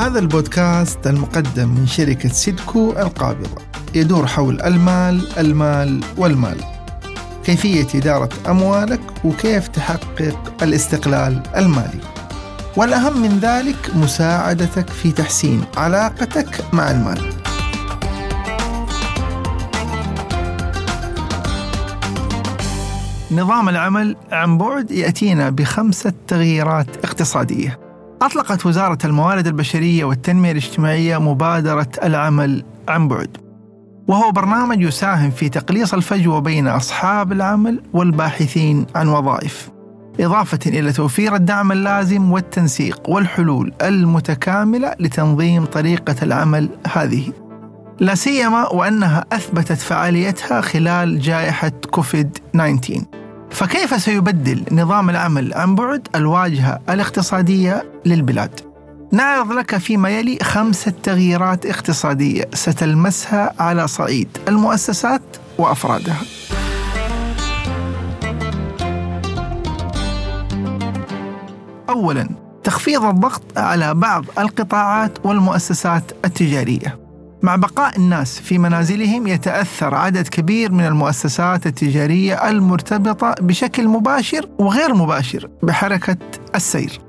هذا البودكاست المقدم من شركة سيدكو القابضة. يدور حول المال المال والمال. كيفية إدارة أموالك وكيف تحقق الاستقلال المالي. والأهم من ذلك مساعدتك في تحسين علاقتك مع المال. نظام العمل عن بعد يأتينا بخمسة تغييرات اقتصادية. أطلقت وزارة الموارد البشرية والتنمية الاجتماعية مبادرة العمل عن بعد وهو برنامج يساهم في تقليص الفجوة بين أصحاب العمل والباحثين عن وظائف إضافة إلى توفير الدعم اللازم والتنسيق والحلول المتكاملة لتنظيم طريقة العمل هذه. لا سيما وأنها أثبتت فعاليتها خلال جائحة كوفيد 19 فكيف سيبدل نظام العمل عن بعد الواجهة الاقتصادية للبلاد؟ نعرض لك فيما يلي خمسة تغييرات اقتصادية ستلمسها على صعيد المؤسسات وأفرادها. أولاً تخفيض الضغط على بعض القطاعات والمؤسسات التجارية مع بقاء الناس في منازلهم يتأثر عدد كبير من المؤسسات التجارية المرتبطة بشكل مباشر وغير مباشر بحركة السير.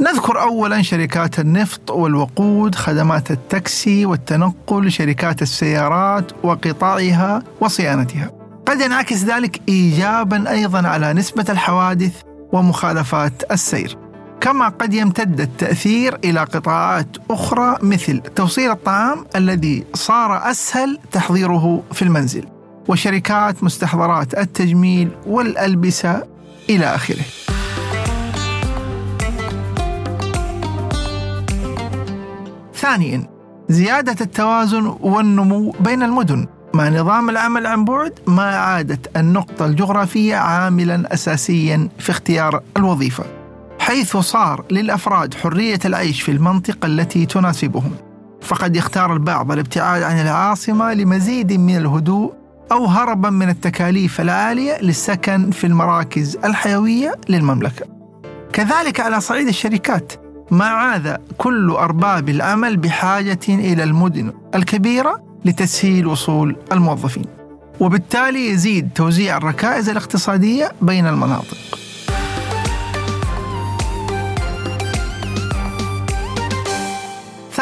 نذكر اولا شركات النفط والوقود، خدمات التاكسي والتنقل، شركات السيارات وقطاعها وصيانتها. قد ينعكس ذلك ايجابا أيضا على نسبة الحوادث ومخالفات السير. كما قد يمتد التأثير إلى قطاعات أخرى مثل توصيل الطعام الذي صار أسهل تحضيره في المنزل وشركات مستحضرات التجميل والألبسة إلى آخره. ثانيا زيادة التوازن والنمو بين المدن مع نظام العمل عن بعد ما عادت النقطة الجغرافية عاملا أساسيا في اختيار الوظيفة حيث صار للأفراد حرية العيش في المنطقة التي تناسبهم فقد يختار البعض الابتعاد عن العاصمة لمزيد من الهدوء أو هربا من التكاليف العالية للسكن في المراكز الحيوية للمملكة. كذلك على صعيد الشركات ما عاد كل أرباب العمل بحاجة إلى المدن الكبيرة لتسهيل وصول الموظفين. وبالتالي يزيد توزيع الركائز الاقتصادية بين المناطق.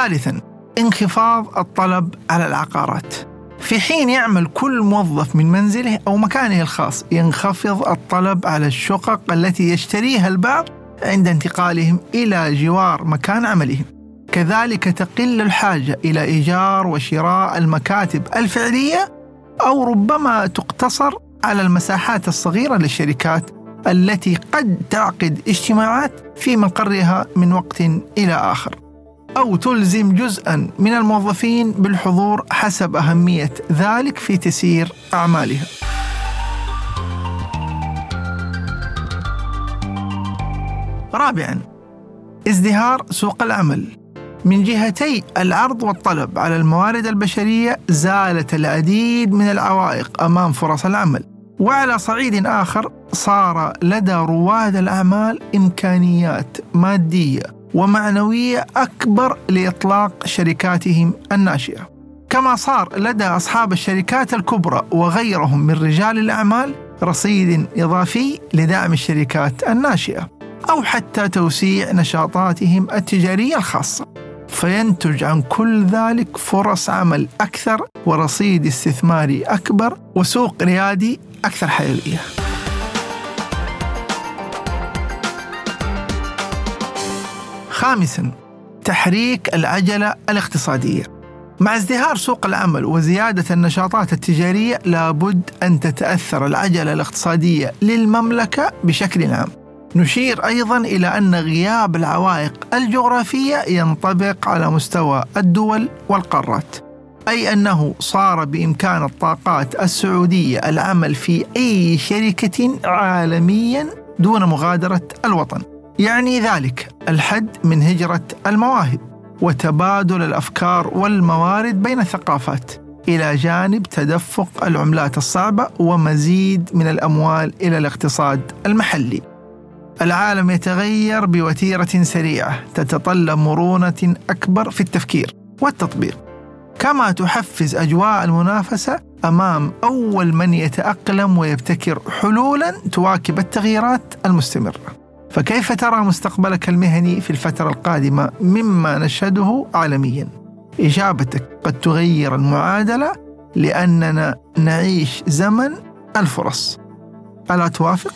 ثالثا انخفاض الطلب على العقارات في حين يعمل كل موظف من منزله أو مكانه الخاص ينخفض الطلب على الشقق التي يشتريها البعض عند انتقالهم إلى جوار مكان عملهم. كذلك تقل الحاجة إلى إيجار وشراء المكاتب الفعلية أو ربما تقتصر على المساحات الصغيرة للشركات التي قد تعقد اجتماعات في مقرها من وقت إلى آخر. أو تلزم جزءا من الموظفين بالحضور حسب أهمية ذلك في تسيير أعمالها. رابعا ازدهار سوق العمل. من جهتي العرض والطلب على الموارد البشرية زالت العديد من العوائق أمام فرص العمل. وعلى صعيد آخر صار لدى رواد الأعمال إمكانيات مادية. ومعنوية أكبر لإطلاق شركاتهم الناشئة. كما صار لدى أصحاب الشركات الكبرى وغيرهم من رجال الأعمال رصيد إضافي لدعم الشركات الناشئة أو حتى توسيع نشاطاتهم التجارية الخاصة. فينتج عن كل ذلك فرص عمل أكثر ورصيد استثماري أكبر وسوق ريادي أكثر حيوية. خامسا تحريك العجله الاقتصادية. مع ازدهار سوق العمل وزيادة النشاطات التجارية لابد أن تتأثر العجله الاقتصادية للمملكة بشكل عام. نشير أيضا إلى أن غياب العوائق الجغرافية ينطبق على مستوى الدول والقارات. أي أنه صار بإمكان الطاقات السعودية العمل في أي شركة عالميا دون مغادرة الوطن. يعني ذلك الحد من هجرة المواهب وتبادل الأفكار والموارد بين الثقافات إلى جانب تدفق العملات الصعبة ومزيد من الأموال إلى الاقتصاد المحلي. العالم يتغير بوتيرة سريعة تتطلب مرونة أكبر في التفكير والتطبيق. كما تحفز أجواء المنافسة أمام أول من يتأقلم ويبتكر حلولا تواكب التغييرات المستمرة. فكيف ترى مستقبلك المهني في الفترة القادمة مما نشهده عالميا؟ إجابتك قد تغير المعادلة لأننا نعيش زمن الفرص ألا توافق؟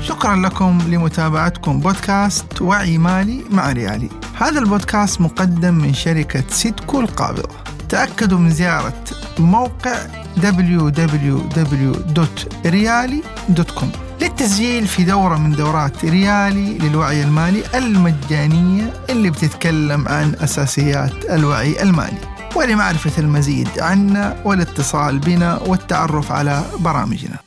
شكرا لكم لمتابعتكم بودكاست وعي مالي مع ريالي هذا البودكاست مقدم من شركة سيدكو القابضة تأكدوا من زيارة موقع www.riali.com للتسجيل في دورة من دورات ريالي للوعي المالي المجانية اللي بتتكلم عن أساسيات الوعي المالي ولمعرفة المزيد عنا والاتصال بنا والتعرف على برامجنا.